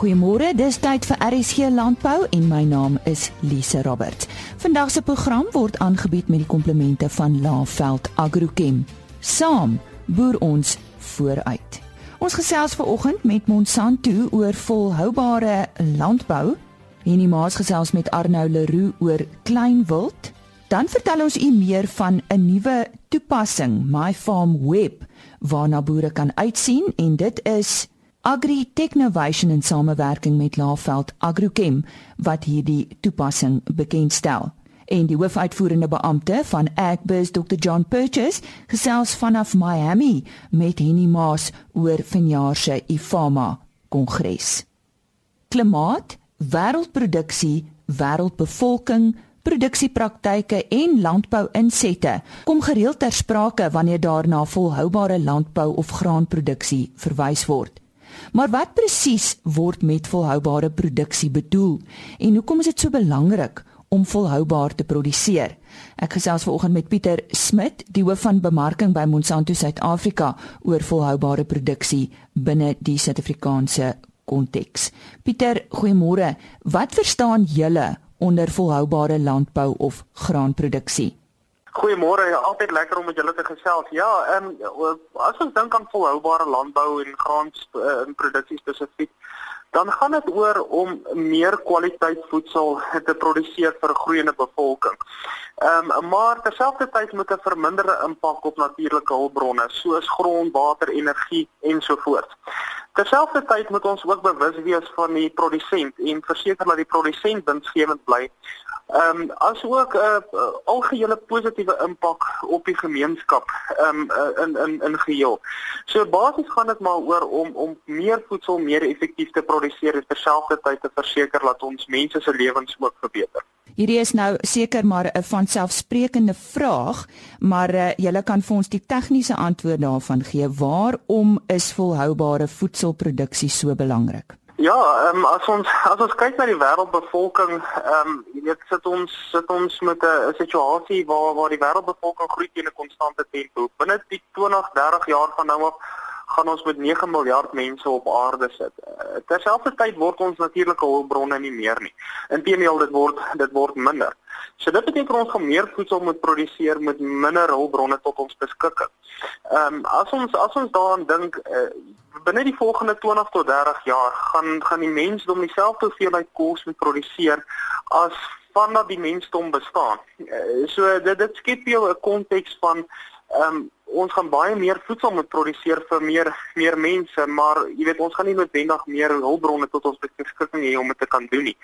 Goeiemôre, dis tyd vir RSG Landbou en my naam is Lise Roberts. Vandag se program word aangebied met die komplemente van Laveld Agrochem. Saam boer ons vooruit. Ons gesels vanoggend met Monsanto oor volhoubare landbou en die maas gesels met Arnou Leroux oor kleinwild. Dan vertel ons u meer van 'n nuwe toepassing, My Farm Web, waarna boere kan uitsien en dit is Agri Technovation in samewerking met Laveld Agrochem wat hierdie toepassing bekendstel. En die hoofuitvoerende beampte van Agbiz Dr John Purchase gesels vanaf Miami met Henny Maas oor vanjaar se IFAMA kongres. Klimaat, wêreldproduksie, wêreldbevolking, produksiepraktyke en landbou-insette kom gereeld ter sprake wanneer daar na volhoubare landbou of graanproduksie verwys word. Maar wat presies word met volhoubare produksie bedoel en hoekom is dit so belangrik om volhoubaar te produseer? Ek gesels vanoggend met Pieter Smit, die hoof van bemarking by Monsanto Suid-Afrika oor volhoubare produksie binne die Suid-Afrikaanse konteks. Pieter, goeiemôre. Wat verstaan julle onder volhoubare landbou of graanproduksie? Goeiemôre, ja, altyd lekker om met julle te gesels. Ja, ehm um, as ons dink aan volhoubare landbou en graan uh, in produksie spesifiek, dan gaan dit oor om meer kwaliteit voedsel te produseer vir 'n groeiende bevolking. Ehm um, maar terselfdertyd moet 'n verminderde impak op natuurlike hulpbronne soos grond, water, energie ensovoorts. Terselfdertyd moet ons ook bewus wees van die produsent en verseker dat die produsent winsgewend bly Ehm um, asook 'n uh, uh, algehele positiewe impak op die gemeenskap ehm um, uh, in in in geheel. So basies gaan dit maar oor om om meer voedsel meer effektief te produseer en terselfdertyd te verseker dat ons mense se lewens ook verbeter. Hierdie is nou seker maar 'n vanselfsprekende vraag, maar uh, julle kan vir ons die tegniese antwoord daarvan gee. Waarom is volhoubare voedselproduksie so belangrik? Ja, ehm um, as ons as ons kyk na die wêreldbevolking, ehm um, jy weet sit ons sit ons met 'n situasie waar waar die wêreldbevolking groei teen 'n konstante tempo. Binne die 20, 30 jaar van nou gaan ons met 9 miljard mense op aarde sit. Uh, Terselfdertyd word ons natuurlike hulpbronne nie meer nie. Inteendeel dit word dit word minder. So dit beteken ons gaan meer voedsel moet produseer met minder hulpbronne tot ons beskikking. Ehm um, as ons as ons daaraan dink uh, binne die volgende 20 tot 30 jaar gaan gaan die mensdom dieselfde hoeveelheid kos moet produseer as vandat die mensdom bestaan. Uh, so dit dit skep jou 'n konteks van ehm um, ons gaan baie meer voedsel moet produseer vir meer meer mense, maar jy weet ons gaan nie noodwendig meer hulpbronne tot ons beskikking hê om dit te kan doen nie.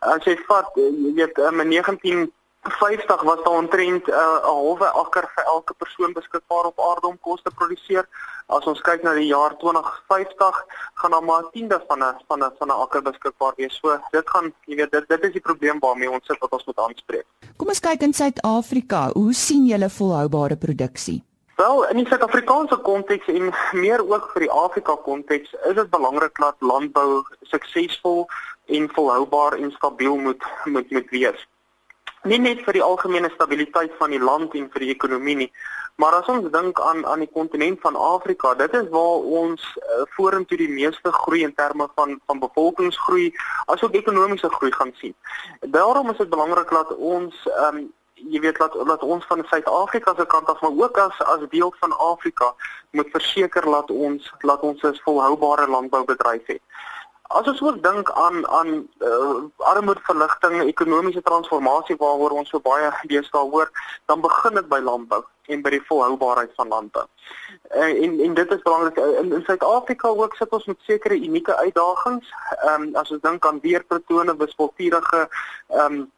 As jy vat jy weet um, in 19 50 was daar omtrent 'n uh, halwe akker vir elke persoon beskikbaar op aarde om kos te produseer. As ons kyk na die jaar 2050, gaan daar maar 'n tiende van 'n van 'n van 'n akker beskikbaar wees. So, dit gaan, jy weet, dit dit is die probleem waarmee ons sit wat ons moet aanspreek. Kom ons kyk in Suid-Afrika. Hoe sien julle volhoubare produksie? Wel, in die Suid-Afrikaanse konteks en meer ook vir die Afrika konteks, is dit belangrik dat landbou suksesvol en volhoubaar en stabiel moet moet moet wees nie net vir die algemene stabiliteit van die land en vir die ekonomie nie, maar as ons dink aan aan die kontinent van Afrika, dit is waar ons uh, vorentoe die meeste groei in terme van van bevolkingsgroei asook ekonomiese groei gaan sien. Daarom is dit belangrik dat ons ehm um, jy weet dat dat ons van Suid-Afrika se kant af maar ook as as deel van Afrika moet verseker dat ons dat ons 'n volhoubare landboubedryf het. As ons ook dink aan aan uh, armoedeverligting, ekonomiese transformasie waaroor ons so baie deesdae hoor, dan begin dit by landbou en by die volhoubaarheid van landbou. Uh, en en dit is belangrik in, in Suid-Afrika ook sit ons met sekere unieke uitdagings. Ehm um, as ons dink aan weerpatrone, wispelturige ehm um,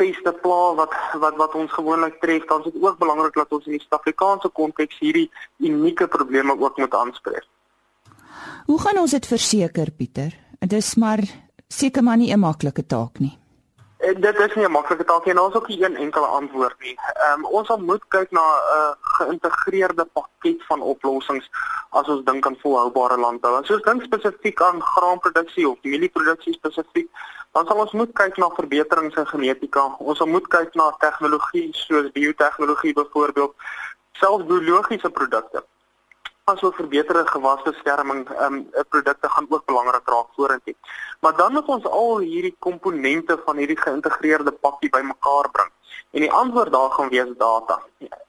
peste pla wat wat wat ons gewoonlik tref, dan is dit ook belangrik dat ons in die Suid-Afrikaanse konteks hierdie unieke probleme ook moet aanspreek. Hoe gaan ons dit verseker, Pieter? Dit is maar seker maar nie 'n maklike taak nie. En eh, dit is nie 'n maklike taak nie. Ons het ook nie een enkele antwoord nie. Ehm um, ons sal moet kyk na 'n uh, geïntegreerde pakket van oplossings as ons dink aan volhoubare landbou. As ons dink spesifiek aan graanproduksie of mielieproduksie spesifiek, dan sal ons moet kyk na verbeterings in genetika. Ons sal moet kyk na tegnologie soos biotehnologie byvoorbeeld, selfs biologiese produkte asook verbeterde gewasbeskerming ehm um, produkte gaan ook belangrik raak vorentoe. Maar dan moet ons al hierdie komponente van hierdie geïntegreerde pakkie bymekaar bring. En die antwoord daar gaan wees data.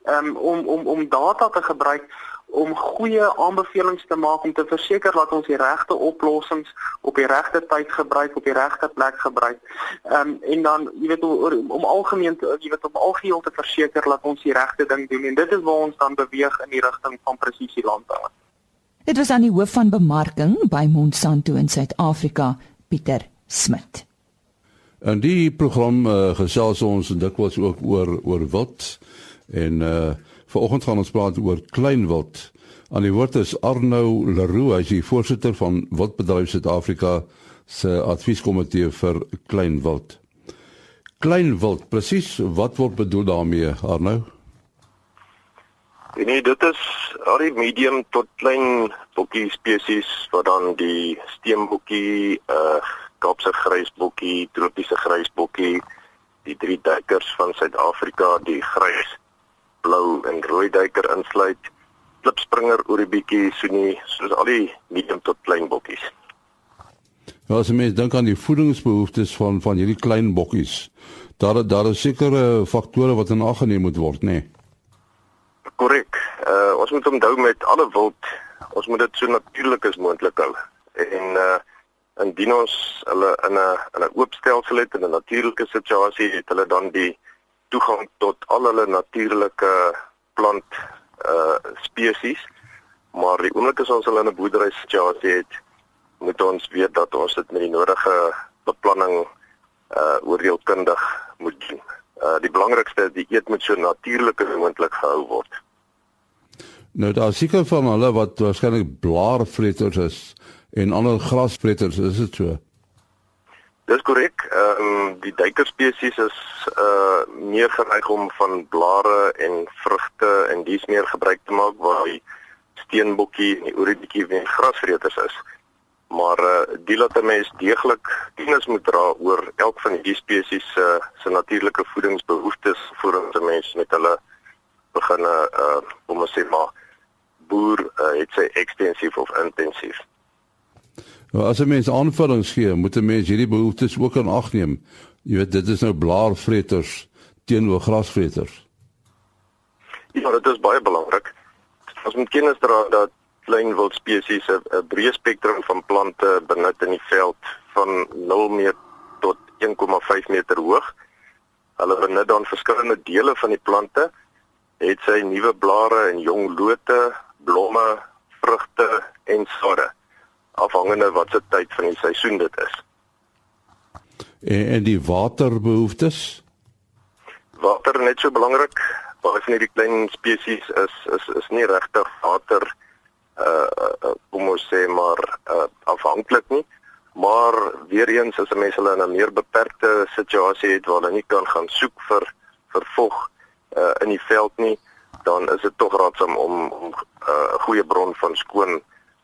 Ehm um, om om om data te gebruik om goeie aanbevelings te maak om te verseker dat ons die regte oplossings op die regte tyd gebruik op die regte plek gebruik. Ehm um, en dan jy weet om, om algemeen te, jy weet om algeheel te verseker dat ons die regte ding doen en dit is waar ons dan beweeg in die rigting van presisie landbou. Dit was aan die hoof van bemarking by Monsanto in Suid-Afrika, Pieter Smit. En die program uh, gesels ons dikwels ook oor oor wat en uh Vanoggend gaan ons praat oor kleinwild. Aan die woord is Arno Leroux, hy is die voorsitter van Wildbedryf Suid-Afrika se advieskomitee vir kleinwild. Kleinwild, presies wat word bedoel daarmee, Arno? Nee, dit is al die medium tot klein bokkie spesies wat dan die steenbokkie, uh Kaapse grysbokkie, tropiese grysbokkie, die drie duikers van Suid-Afrika, die grys blou en rooi duiker insluit, klipspringer oor die bietjie soenie, soos al die medium tot klein bokkies. Ja, as jy mens dink aan die voedingsbehoeftes van van hierdie klein bokkies, daar daar is sekere faktore wat in ag geneem moet word, nê? Nee? Korrek. Uh ons moet onthou met alle wild, ons moet dit so natuurlik as moontlik hou. En uh indien ons hulle in 'n in 'n oop stelsel het in 'n natuurlike situasie, het hulle dan die toegang tot al hulle natuurlike plant uh spesies. Maar die oomblik as ons hulle in 'n boerdery situasie het, moet ons weet dat ons dit met die nodige beplanning uh oordeelkundig moet doen. Uh die belangrikste is die eet moet so natuurlik as moontlik gehou word. Nou daar seker van hulle wat waarskynlik blaarvreters is en ander grasvreters, is dit so? Dis korrek. Ehm um, die duikerspesies is uh meer geneig om van blare en vrugte en dies meer gebruik te maak waar die steenbokkie en die oerietjie weer grasvreters is. Maar uh die laat 'n mens deeglik kennis moet dra oor elk van die spesies se uh, se natuurlike voedingsbehoeftes voordat 'n mens met hulle begin uh om ons sê maar boer uh, het sy ekstensief of intensief. Nou as 'n mens aanvullings gee, moet 'n mens hierdie behoeftes ook in ag neem. Jy weet dit is nou blaarvreters teenoor grasvreters. Ja, dit is baie belangrik. Ons moet kennis dra dat klein wild spesies 'n breë spektrum van plante benut in die veld van 0 meter tot 1,5 meter hoog. Hulle benut dan verskillende dele van die plante, het sy nuwe blare en jong lote, blomme, vrugte en sade afhangende wat se tyd van die seisoen dit is. En, en die waterbehoeftes? Water net so belangrik. Baie van hierdie klein spesies is is is nie regtig water uh, uh kom ons sê maar uh afhanklik nie. Maar weer eens as 'n mens hulle in 'n meer beperkte situasie het waar hulle nie kan gaan soek vir vir vog uh in die veld nie, dan is dit tog raadsaam om om 'n uh, goeie bron van skoon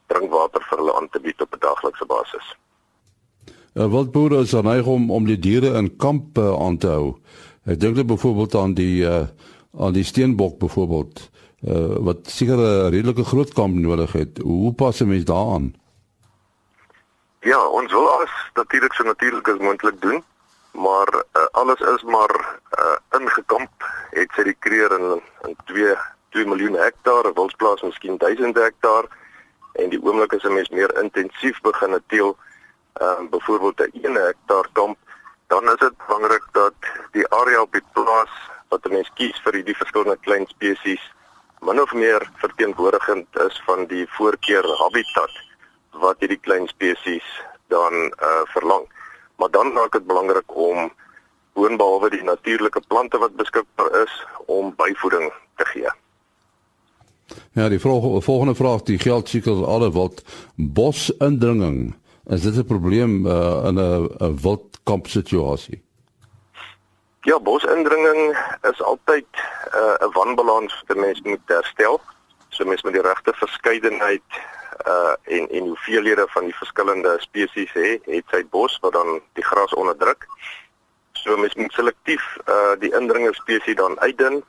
drinkwater vir hulle aan te bied op 'n daaglikse basis. Ja, wildboere is geneig om om die diere in kampe aan te hou. Ek dink net byvoorbeeld aan die uh, aan die steenbok byvoorbeeld uh, wat seker 'n redelike groot kamp nodig het. Hoe pas 'n mens daaraan? Ja, ons wil alles natuurlik so natuurlik as moontlik doen, maar uh, alles is maar uh, ingekamp. Het sy die kreer in in 2 2 miljoen hektaar, wildsplaas miskien 1000 hektaar en die oomblik as 'n mens meer intensief begin teel, ehm uh, byvoorbeeld 'n 1 hektaar kamp, dan is dit belangrik dat die area op die plaas wat 'n mens kies vir hierdie verskillende klein spesies min of meer verteenwoordigend is van die voorkeur habitat wat hierdie klein spesies dan uh verlang. Maar dan raak dit belangrik om boonbehalwe die natuurlike plante wat beskikbaar is om byvoeding te gee. Ja, die volgende, volgende vraag, die geld seker alle wat bosindringing. Is dit 'n probleem uh, in 'n wildkamp situasie? Ja, bosindringing is altyd uh, 'n uh, wanbalans wat 'n mens moet herstel. So mens moet die regte verskeidenheid uh en en hoeveelhede van die verskillende spesies hê, het sy bos wat dan die gras onderdruk. So mens moet selektief uh die indringer spesies dan uitdun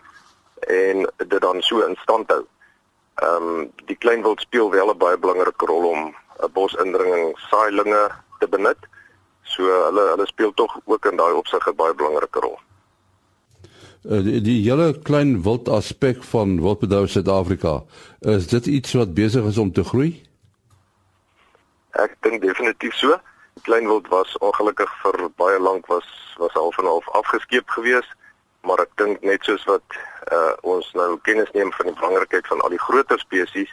en dit dan so in stand hou. Ehm um, die kleinwild speel wel 'n baie belangrike rol om 'n bosindringing saailinge te benut. So hulle hulle speel tog ook in daai opsig 'n baie belangrike rol. Uh, die die hele klein wild aspek van wildbedryf Suid-Afrika, is dit iets wat besig is om te groei? Ek dink definitief so. Kleinwild was ongelukkig vir baie lank was was al van half afgeskeep geweest, maar ek dink net soos wat uh, ons nou kennis neem van die belangrikheid van al die groter spesies,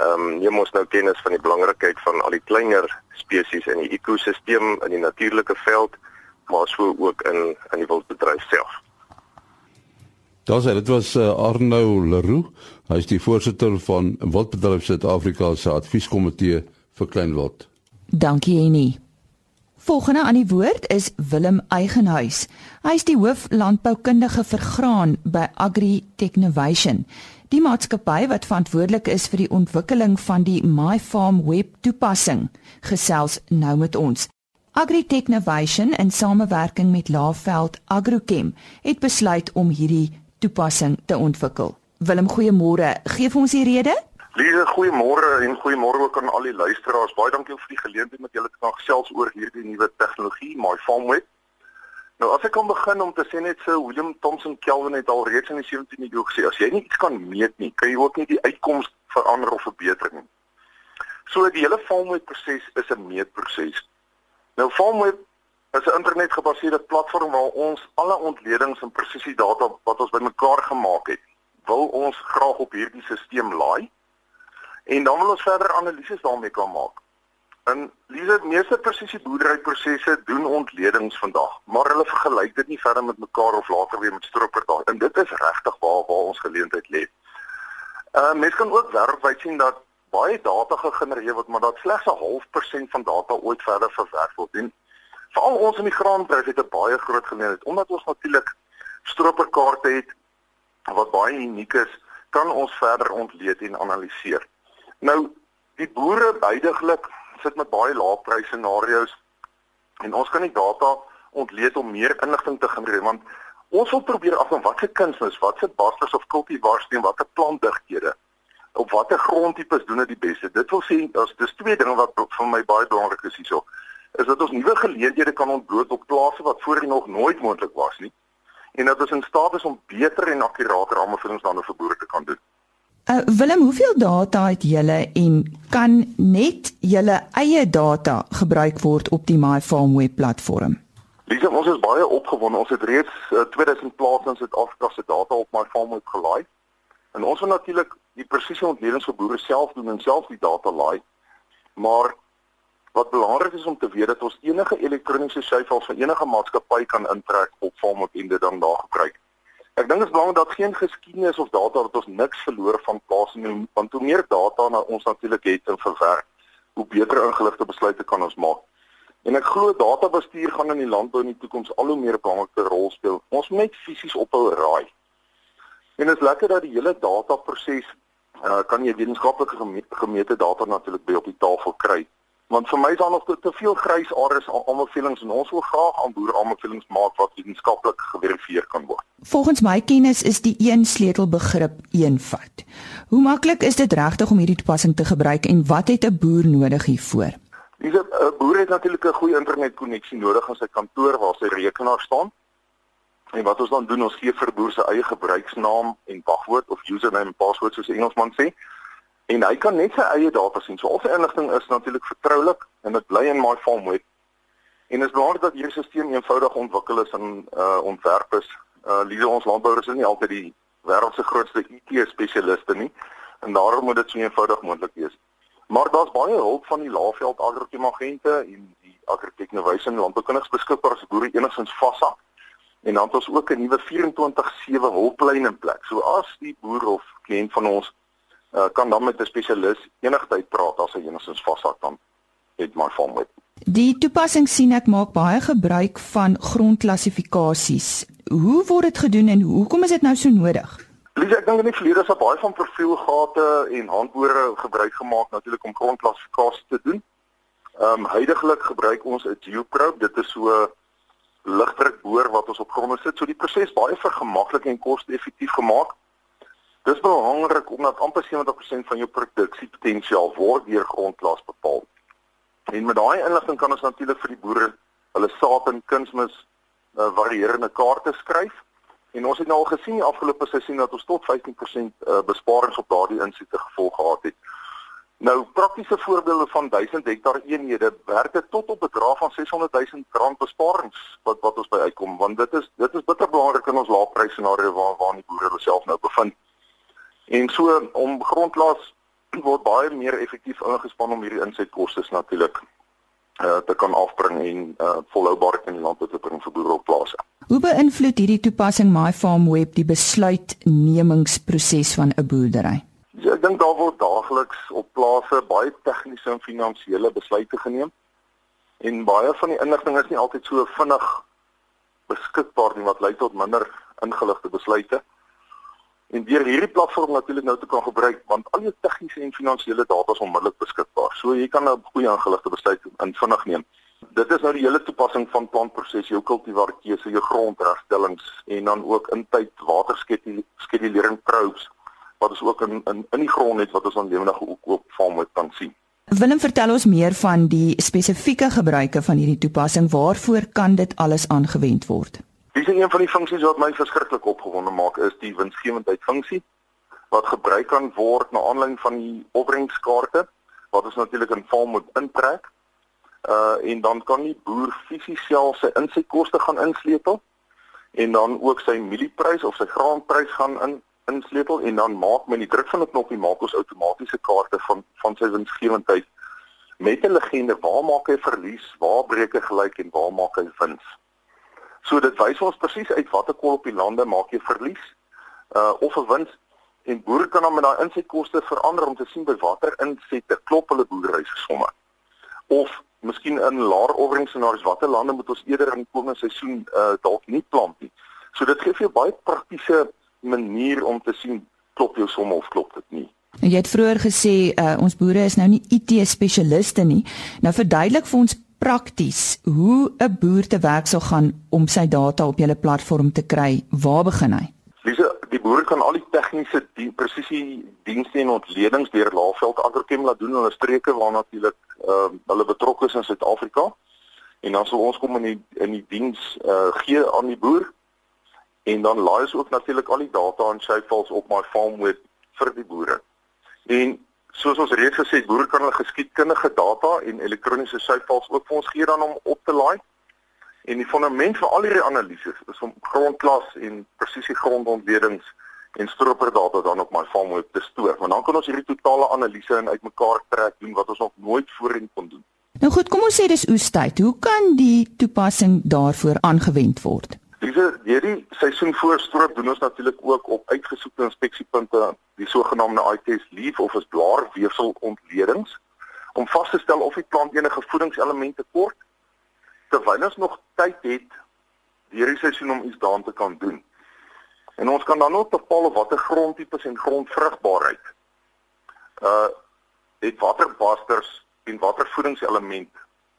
ehm um, neem ons nou kennis van die belangrikheid van al die kleiner spesies in die ekosisteem in die natuurlike veld, maar so ook in in die wildbedryf self. Daar sê dit was uh, Arno Leroux, hy is die voorsitter van Wildbedryf Suid-Afrika se advieskomitee vir kleinwild. Dankie Annie. Volgende aan die woord is Willem Eigenhuis. Hy is die hoof landboukundige vir graan by Agri Technovation. Die maatskappy wat verantwoordelik is vir die ontwikkeling van die My Farm web toepassing, gesels nou met ons. Agritech Innovation in samewerking met Laveld Agrochem het besluit om hierdie toepassing te ontwikkel. Willem, goeiemôre. Geef ons die rede? Lieve, goeiemôre en goeiemôre ook aan al die luisteraars. Baie dankie vir die geleentheid om julle te kan gesels oor hierdie nuwe tegnologie, My Farm web. Nou as ek kan begin om te sê net so William Thomson Kelvin het al reeds in die 17de eeu gesê as jy nie iets kan meet nie, kan jy ook nie die uitkoms verander of verbeter nie. So die hele farmweb proses is 'n meetproses. Nou farmweb is 'n internetgebaseerde platform waar ons alle ontledings en presisiedata wat ons bymekaar gemaak het, wil ons graag op hierdie stelsel laai en dan wil ons verder analises daarmee kan maak. En Lize, meeste presisie boerderyprosesse doen ontledings vandag, maar hulle vergelyk dit nie verder met mekaar of later weer met stroper daar. En dit is regtig waar waar ons geleentheid lê. Uh mens kan ook wêreldwyd sien dat baie data gegenereer word, maar dat slegs 'n half persent van data ooit verder verwerk word. En veral ons in die graanbedryf het 'n baie groot geleentheid omdat ons natuurlik stroperkaarte het wat baie uniek is, kan ons verder ontleed en analiseer. Nou die boere bydiglik sit met baie lae prys scenario's en ons kan die data ontleed om meer inligting te genereer want ons wil probeer af van watter kunsmis, watse basters of kultivars teen watter plantdigthede op watter grondtipes doen dit die beste. Dit wil sê as dis twee dinge wat vir my baie belangrik is hierso is dat ons nuwe geleenthede kan ontbloot op plase wat voorheen nog nooit moontlik was nie en dat ons in staat is om beter en akkurater dan vir boere te kan doen. Uh, Willem, hoeveel data het julle en kan net julle eie data gebruik word op die MyFarm web platform? Dis ons is baie opgewonde. Ons het reeds uh, 2000 plase in Suid-Afrika se data op MyFarm web gelaai. En ons wil natuurlik die presiese ontledings vir boere self doen en self die data laai. Maar wat belangrik is om te weet dat ons enige elektroniese syfers van enige maatskappy kan intrek op Farm web en dit dan daar gebruik. Ek dink dit is belangrik dat geen geskiedenis of data wat ons niks verloor van plaas nie, want hoe meer data na ons natuurlik het en verwerk, hoe beter ingeligte besluite kan ons maak. En ek glo databestuur gaan in die landbou in die toekoms al hoe meer 'n belangrike rol speel. Ons moet net fisies ophou raai. En dit is lekker dat die hele dataproses uh, kan jy wetenskaplike gemeete data natuurlik by op die tafel kry want vir my is daar nog te, te veel grys areas aanbevelings en ons wil graag aan boere aanbevelings maak wat wetenskaplik geverifieer kan word. Volgens my kennis is die een sleutelbegrip eenvoud. Hoe maklik is dit regtig om hierdie toepassing te gebruik en wat het 'n boer nodig hiervoor? Dis 'n boer het natuurlik 'n goeie internetkonneksie nodig aan sy kantoor waar sy rekenaar staan. En wat ons dan doen, ons gee vir boer se eie gebruiksnaam en wagwoord of username en password soos die Engelsman sê en hy kan net sy eie data sien. So al sy inligting is natuurlik vertroulik en dit bly in my farm web. En is belangrik dat hierdie stelsel eenvoudig ontwikkel is en uh ontwerp is. Uh liewe ons landbouers is nie altyd die wêreld se grootste IT spesialiste nie en daarom moet dit so eenvoudig moontlik wees. Maar daar's baie hulp van die Laagveld agente en die Agrotech Innovation landboukundiges beskikbaar as boere enigstens vashak. En dan het ons ook 'n nuwe 24/7 hulplyn in plek. So as die boer of kliënt van ons uh, kan dan met 'n spesialis enigtyd praat as hy enigstens vashak dan het my farm web. Die toepassing sien ek maak baie gebruik van grondklassifikasies. Hoe word dit gedoen en hoekom is dit nou so nodig? Lies, ek dink in die verlede is daar baie van profielgate en handboere gebruik gemaak natuurlik om grondklassifikasie te doen. Ehm um, heidaglik gebruik ons 'n geoprobe. Dit is so ligdruk boor wat ons op gronde sit. So die proses baie vergemaklik en koste-effektief gemaak. Dis belangrik omdat amper 70% van jou produksiepotensiaal word deur grondklas bepaal. En met daai inligting kan ons natuurlik vir die boere hulle saad en kunsmis uh, varierende kaarte skryf. En ons het nou al gesien die afgelope seisoen dat ons tot 15% uh, besparings op daardie insette gevolg gehad het. Nou praktiese voorbeelde van 1000 hektaar eenhede werk dit tot op 'n bedrag van 600 000 rand besparings wat wat ons by uitkom want dit is dit is bitter belangrik in ons laagprys scenario waar waar die boere hulle self nou bevind. En so om grondlas word baie meer effektief ingespan om hierdie insetkoste natuurlik uh, te kan afbring en uh, volhoubaar in die land te bring vir boere op plase. Hoe beïnvloed hierdie toepassing My Farm Web die besluitnemingsproses van 'n boerdery? Ja, ek dink daar word daagliks op plase baie tegniese en finansiële besluite geneem. En baie van die inligting is nie altyd so vinnig beskikbaar nie wat lei tot minder ingeligte besluite. En deur hierdie platform natuurlik nou te kan gebruik want al jou tegniese en finansiële data is onmiddellik beskikbaar. So jy kan 'n nou goeie ingeligte besluit in vinnig neem. Dit is nou die hele toepassing van plantproses, jou kultivarkeuse, jou grondregstellings en dan ook intyd waterskedulering probes wat ons ook in in in die grond het wat ons aan lewendige ook op farm moet kan sien. Willem vertel ons meer van die spesifieke gebruike van hierdie toepassing. Waarvoor kan dit alles aangewend word? Dis een van die funksies wat my verskriklik opgewonde maak is die winsgewendheid funksie wat gebruik kan word na aanleiding van die opbrengskaarte wat ons natuurlik in farm moet intrek. Uh en dan kan die boer fisies self sy insetkoste gaan insleutel en dan ook sy mielieprys of sy graanprys gaan in insleutel en dan maak met die druk van 'n knoppie maak ons outomatiese kaarte van van sy winsgewendheid met 'n legende waar maak hy verlies, waar breek hy gelyk en waar maak hy wins. So dit wys ons presies uit watter kol op die lande maak jy verlies uh of 'n wins en boere kan dan met daai insetkoste verander om te sien by watter insette klop hulle boerdery se somme. Of miskien in laer opbrengscenario's watter lande moet ons eerder in komende seisoen uh dalk nie plant nie. So dit gee vir jou baie praktiese manier om te sien klop jou som of klop dit nie. Nou, jy het vroeër gesê uh, ons boere is nou nie IT spesialiste nie. Nou verduidelik vir ons prakties hoe 'n boer te werk sal gaan om sy data op julle platform te kry. Waar begin hy? Dis die boere kan al die tegniese die presisie dienste en ontledings deur Laaveld Agrochem laat doen in hulle streke waar natuurlik uh, hulle betrokke is in Suid-Afrika. En dan sal ons kom in die in die diens uh, gee aan die boer en dan laai ons ook natuurlik al die data en syfels op my farm web vir die boere. En soos ons reeds gesê het, boere kan hulle geskiedkundige data en elektroniese syfels ook vir ons gee dan om op te laai. En die fondament vir al hierdie analises is om grondklas en presisie grondontledings en strooperdata dan op my farm web te stoor. Want dan kan ons hierdie totale analise en uitmekaar trek doen wat ons nog nooit voorheen kon doen. Nou goed, kom ons sê dis oestyd. Hoe kan die toepassing daarvoor aangewend word? Diese hierdie seisoen voorstroop doen ons natuurlik ook op uitgesoekte inspeksiepunte die sogenaamde ITS leaf of as blaarweefsel ontledings om vas te stel of die plant enige voedingselemente kort terwyl ons nog tyd het hierdie seisoen om iets daaraan te kan doen. En ons kan dan ook bepaal watter grondtipes en grondvrugbaarheid uh het waterbasters en watter voedingselement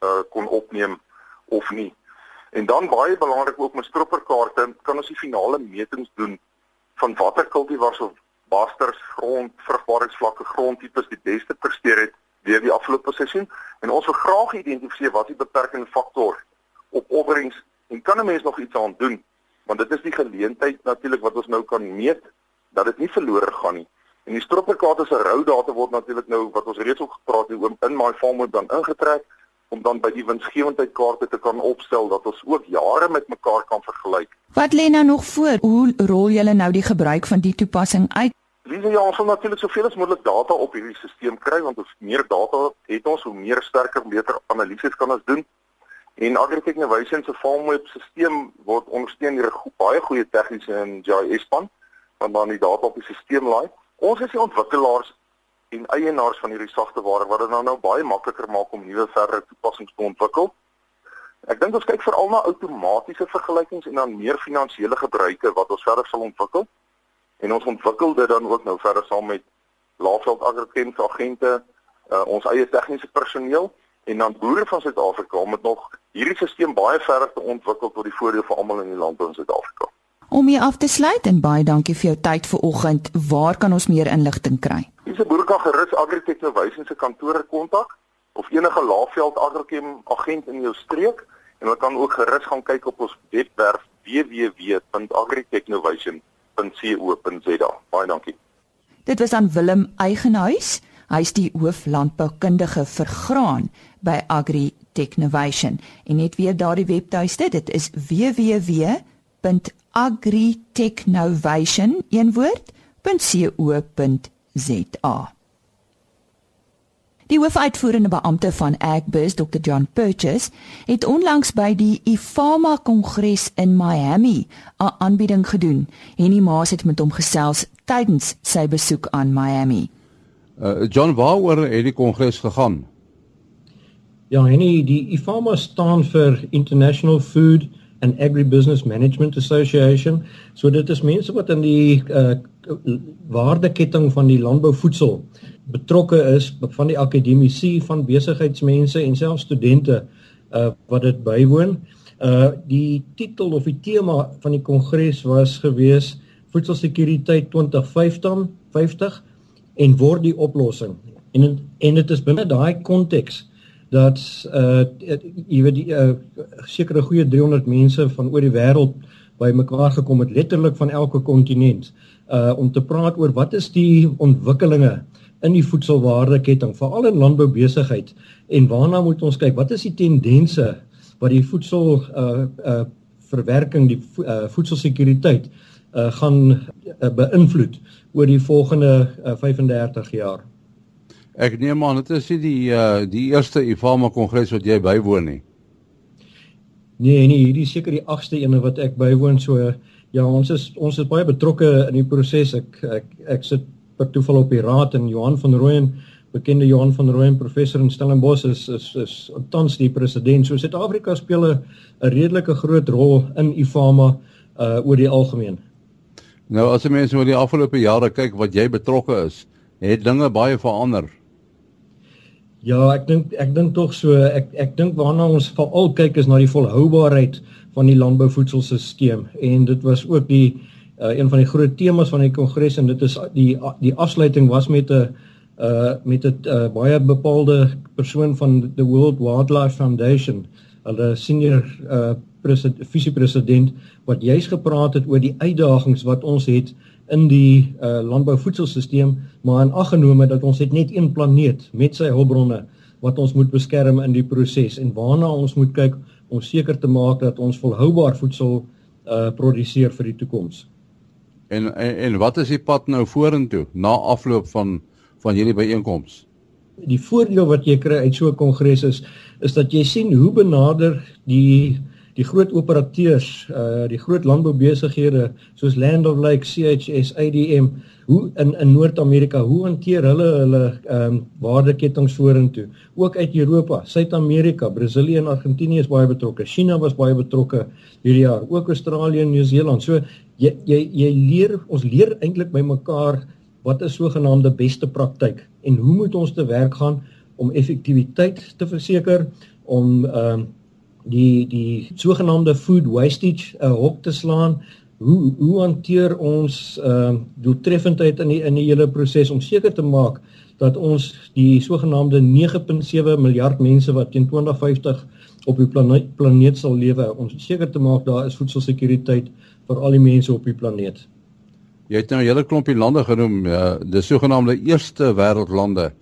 uh kon opneem of nie. En dan baie belangrik ook met stropperkaarte kan ons die finale metings doen van watter kultivars of basters grond vrugbaarheidsvlakke grondtipes die beste presteer het deur die afgelope seisoen. En ons wil graag identifiseer wat die beperkende faktor op opbrengs en kan 'n mens nog iets aan doen? Want dit is die geleentheid natuurlik wat ons nou kan meet dat dit nie verlore gaan nie. En die stropperkaarte se rou data word natuurlik nou wat ons reeds ook gepraat het oor in my farm moet dan ingetrek om dan by die winsgewendheid kaarte te kan opstel dat ons ook jare met mekaar kan vergelyk. Wat lê nou nog voor? Hoe rol julle nou die gebruik van die toepassing uit? Lise, ja, ons wil natuurlik soveel as moontlik data op hierdie stelsel kry want hoe meer data het ons, hoe meer sterker beter analises kan ons doen. En Agritech Innovation se farmweb stelsel word ondersteun deur 'n baie goeie tegniese en GIS span wat dan die data op die stelsel laai. Ons is die ontwikkelaars en eienaars van hierdie sagteware wat dit nou nou baie makliker maak om nuwe verdere toepassings te ontwikkel. Ek dink ons kyk veral na outomatiese vergelykings en dan meer finansiële gebruike wat ons verder sal ontwikkel. En ons ontwikkel dit dan ook nou verder saam met Laagveld Agrochem se agente, uh, ons eie tegniese personeel en dan boere van Suid-Afrika om dit nog hierdie stelsel baie verder te ontwikkel tot die voordeel vir almal in die land in Suid-Afrika. Om hier af te sluit en baie dankie vir jou tyd vanoggend. Waar kan ons meer inligting kry? Dis 'n boer kan gerus Agritech Innovation se kantore kontak of enige Laagveld Agrochem agent in jou streek en hulle kan ook gerus gaan kyk op ons webwerf www.agritechnovation.co.za. Baie dankie. Dit was aan Willem Eigenhuis. Hy's die hooflandboukundige vir graan by Agri Technovation. En net weer daardie webtuiste, dit is www.agritechnovation.co.za. Die hoofuitvoerende beampte van Agbus, Dr. John Purchase, het onlangs by die IFAMA Kongres in Miami 'n aanbieding gedoen. Henny Maas het met hom gesels tydens sy besoek aan Miami. Uh, John, waaroor het die kongres gegaan? Ja, Henny, die IFAMA staan vir International Food and Agribusiness Management Association. So dit is mense wat in die uh, waardeketting van die landbouvoedsel betrokke is van die akademici, van besigheidsmense en selfs studente uh wat dit bywoon. Uh die titel of die tema van die kongres was gewees voedselsekuriteit 2050 50 en word die oplossing. En en dit is binne daai konteks dat uh jy weet die uh, sekere goeie 300 mense van oor die wêreld bymekaar gekom het letterlik van elke kontinent uh om te praat oor wat is die ontwikkelinge in die voedselwaardeketting, veral in landboubesigheid en waarna moet ons kyk? Wat is die tendense wat die voedsel uh uh verwerking die vo uh, voedselsekuriteit uh gaan uh, beïnvloed oor die volgende uh, 35 jaar? Ek neem aan dit is nie die uh die eerste IFAMA kongres wat jy bywoon nie. Nee, nee, hierdie seker die 8ste ene wat ek bywoon so ja, ons is ons is baie betrokke in die proses. Ek ek ek sit per toeval op die raad en Johan van Rooyen, bekende Johan van Rooyen professor in Stellenbosch is is is tans die president. So Suid-Afrika speel 'n 'n redelike groot rol in IFAMA uh oor die algemeen. Nou as jy mense oor die afgelope jare kyk wat jy betrokke is, het dinge baie verander. Ja, ek dink ek dink tog so ek ek dink waarna ons veral kyk is na die volhoubaarheid van die landbouvoedselstelsel. En dit was ook die uh, een van die groot temas van die kongres en dit is die die afsluiting was met 'n uh met 'n uh, baie bepaalde persoon van the World Wildlife Foundation, hulle senior uh president visiepresident wat juis gepraat het oor die uitdagings wat ons het in die uh landbouvoedselstelsel, maar in ag genome dat ons het net een planeet met sy hulpbronne wat ons moet beskerm in die proses en waarna ons moet kyk om seker te maak dat ons volhoubaar voedsel uh produseer vir die toekoms. En, en en wat is die pad nou vorentoe na afloop van van hierdie byeenkoms? Die voordeel wat jy kry uit so 'n kongres is is dat jy sien hoe benader die die groot operateurs, uh die groot landboubesighede soos Land of Lake, CHS, ADM, hoe in in Noord-Amerika, hoe hanteer hulle hulle ehm um, waardeketings vorentoe? Ook uit Europa, Suid-Amerika, Brasilië en Argentinië is baie betrokke. China was baie betrokke hierdie jaar, ook Australië en Nieu-Seeland. So jy jy jy leer ons leer eintlik by mekaar wat is sogenaamde beste praktyk en hoe moet ons te werk gaan om effektiwiteit te verseker om ehm um, die die sogenaamde food wastage uh, hok te slaan hoe hoe hanteer ons ehm uh, doeltreffendheid in die in die hele proses om seker te maak dat ons die sogenaamde 9.7 miljard mense wat teen 2050 op die planeet planeet sal lewe om seker te maak daar is voedselsekuriteit vir al die mense op die planeet. Jy het nou 'n hele klompie lande genoem, ja, die sogenaamde eerste wêreldlande.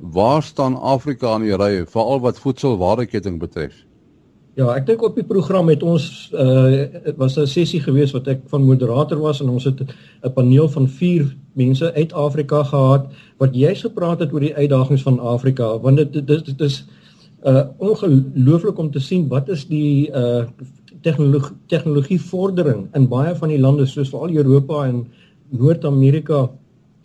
Waar staan Afrika aan die ry veral wat voedselwaardeketting betref? Ja, ek dink op die program het ons uh was 'n sessie gewees wat ek van moderator was en ons het 'n paneel van 4 mense uit Afrika gehad wat juis gepraat het oor die uitdagings van Afrika want dit dit, dit is uh ongelooflik om te sien wat is die uh tegnologie tegnologie vordering in baie van die lande soos veral Europa en Noord-Amerika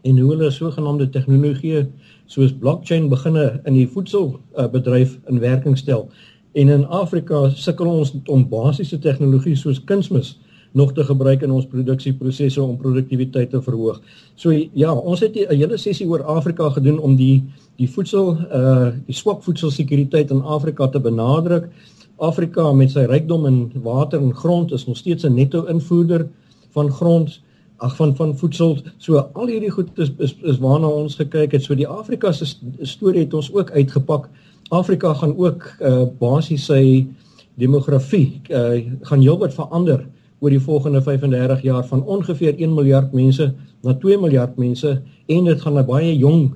en hoe hulle sogenaamde tegnologie soos blockchain beginne in die voedselbedryf uh, in werking stel. En in Afrika sukkel ons om basiese tegnologie soos kunsmis nog te gebruik in ons produksieprosesse om produktiwiteit te verhoog. So ja, ons het 'n hele sessie oor Afrika gedoen om die die voedsel uh die swak voedselsekuriteit in Afrika te benadruk. Afrika met sy rykdom in water en grond is nog steeds 'n netto invoerder van grond ag van van voedsel so al hierdie goed is is, is waarna ons gekyk het so die Afrika se storie het ons ook uitgepak Afrika gaan ook uh, basies sy demografie uh, gaan heelwat verander oor die volgende 35 jaar van ongeveer 1 miljard mense na 2 miljard mense en dit gaan 'n baie jong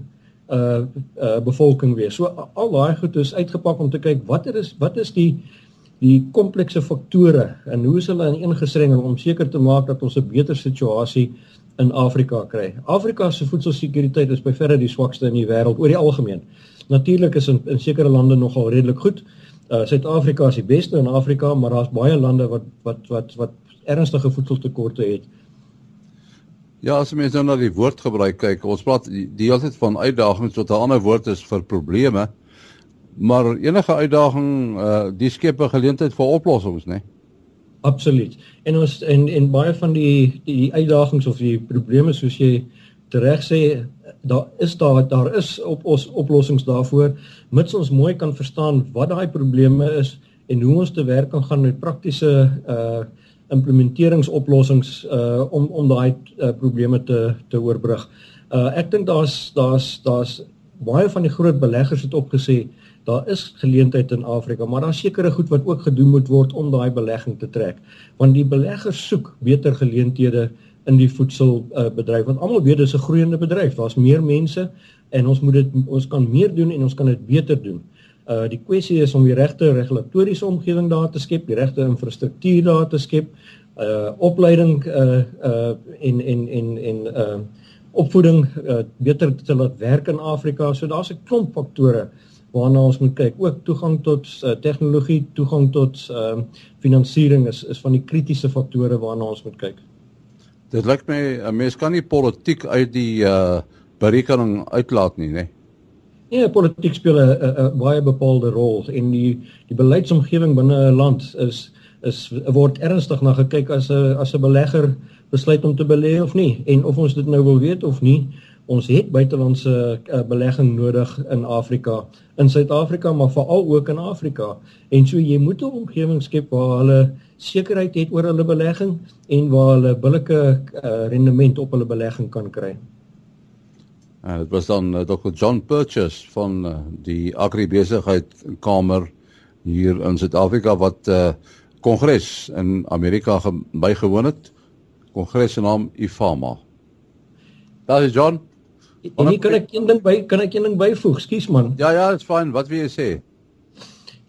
uh uh bevolking wees. So al daai goed is uitgepak om te kyk watter is wat is die die komplekse faktore en hoe is hulle ineengestrengel om seker te maak dat ons 'n beter situasie in Afrika kry. Afrika se voedselsekuriteit is by verre die swakste in die wêreld oor die algemeen. Natuurlik is in, in sekere lande nogal redelik goed. Uh Suid-Afrika is die beste in Afrika, maar daar's baie lande wat wat wat wat ernstige voedseltekorte het. Ja, as mense nou na die woordgebruik kyk, ons praat die, die hele tyd van uitdagings tot 'n ander woord is vir probleme. Maar enige uitdaging uh die skep 'n geleentheid vir oplossings, né? Nee? Absoluut. En ons en en baie van die die, die uitdagings of die probleme soos jy reg sê, daar is daar daar is op ons oplossings daarvoor, mits ons mooi kan verstaan wat daai probleme is en hoe ons te werk kan gaan met praktiese uh implementeringsoplossings uh om om daai uh, probleme te te oorbrug. Uh ek dink daar's daar's daar's baie van die groot beleggers het opgesê daar is geleentheid in Afrika, maar daar's sekere goed wat ook gedoen moet word om daai belegging te trek. Want die beleggers soek beter geleenthede in die voedselbedryf uh, want almal weet dis 'n groeiende bedryf. Daar's meer mense en ons moet dit ons kan meer doen en ons kan dit beter doen. Uh die kwessie is om die regte regulatoriese omgewing daar te skep, die regte infrastruktuur daar te skep, uh opleiding uh uh en en en en uh opvoeding uh beter te laat werk in Afrika. So daar's 'n klomp faktore waarna ons moet kyk. Ook toegang tot uh, tegnologie, toegang tot ehm uh, finansiering is is van die kritiese faktore waarna ons moet kyk. Dit lyk my 'n mens kan nie politiek uit die uh berekening uitlaat nie, né? Nee? Ja, politiek speel 'n baie bepaalde rol en die die beleidsomgewing binne 'n land is is word ernstig na gekyk as 'n as 'n belegger besluit om te belê of nie en of ons dit nou wil weet of nie ons het buitelandse uh, belegging nodig in Afrika in Suid-Afrika maar veral ook in Afrika en so jy moet 'n omgewing skep waar hulle sekerheid het oor hulle belegging en waar hulle billike uh, rendement op hulle belegging kan kry. En dit was dan uh, Dr. John Purchase van uh, die Agribesigheid Kamer hier in Suid-Afrika wat uh kongres in Amerika bygewoon het. Kongres se naam IFAMA. Daar is John. En hier kan ek een ding by kan ek een ding byvoeg. Skus man. Ja ja, dit's fyn. Wat wil jy sê?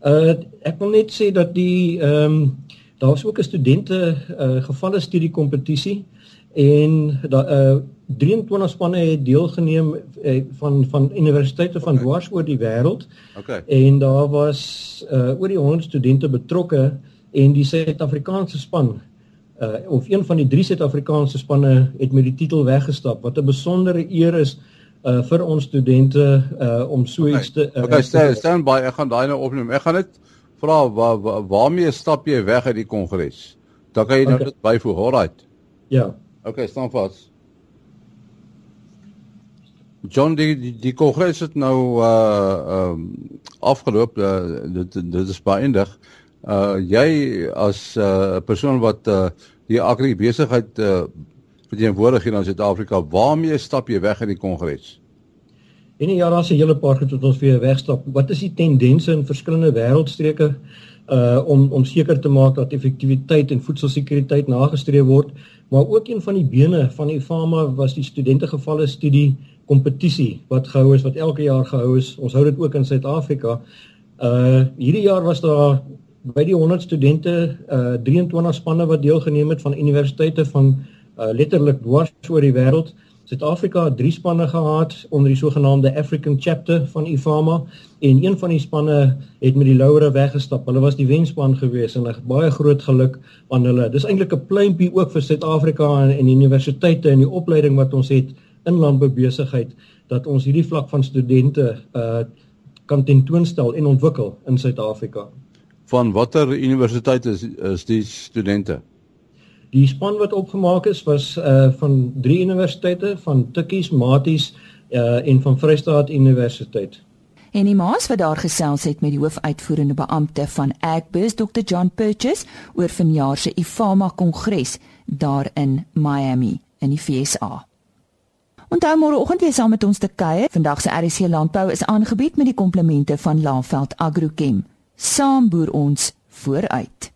Uh ek wil net sê dat die ehm um, daar's ook 'n studente uh gevalle studie kompetisie en daar uh 23 spanne het deelgeneem uh, van van universiteite van okay. dwars oor die wêreld. Okay. En daar was uh oor die 100 studente betrokke en die Suid-Afrikaanse span uh of een van die drie Suid-Afrikaanse spanne het met die titel weggestap wat 'n besondere eer is uh vir ons studente uh om so iets okay. te uh, Okay, staan staan by ek gaan daai nou opneem. Ek gaan net vra waar wa, waarmee stap jy weg uit die kongres? Dan kan jy nou okay. dit byvoeg. Alrite. Ja. Okay, staan vas. John die die, die kongres het nou uh ehm um, afgeloop uh, dit dit is beëindig. Uh jy as 'n uh, persoon wat uh die agri besigheid uh verteenwoordig hier in Suid-Afrika, waarmee stap jy weg in die kongres? En ja, daar's 'n hele paar goed wat ons weer wegstap. Wat is die tendense in verskillende wêreldstreke uh om om seker te maak dat effektiwiteit en voedselsekuriteit nagestreef word? Maar ook een van die bene van die FAMA was die studente gevalle studie kompetisie wat gehou is wat elke jaar gehou is. Ons hou dit ook in Suid-Afrika. Uh hierdie jaar was daar by die 100 studente uh 23 spanne wat deelgeneem het van universiteite van uh letterlik dwars oor die wêreld. Suid-Afrika het 3 spanne gehad onder die sogenaamde African Chapter van IFAMA en een van die spanne het met die laure weggestap. Hulle was die wenspan gewees en 'n baie groot geluk aan hulle. Dis eintlik 'n pleintjie ook vir Suid-Afrika en, en universiteite en die opleiding wat ons het in landboubesigheid dat ons hierdie vlak van studente uh kan tentoonstel en ontwikkel in Suid-Afrika. Van watter universiteit is is die studente? Die span wat opgemaak is was uh van drie universiteite van Tikkies, Maties uh en van Vrystaat Universiteit. En die maas wat daar gesels het met die hoofuitvoerende beampte van Agbus Dr John Purchase oor vanjaar se IFAMA kongres daar in Miami in die FSA. Onthou môreoggend weer saam met ons te kuier. Vandag se RC Landbou is aangebied met die komplemente van Laveld Agrochem. Saam boer ons vooruit.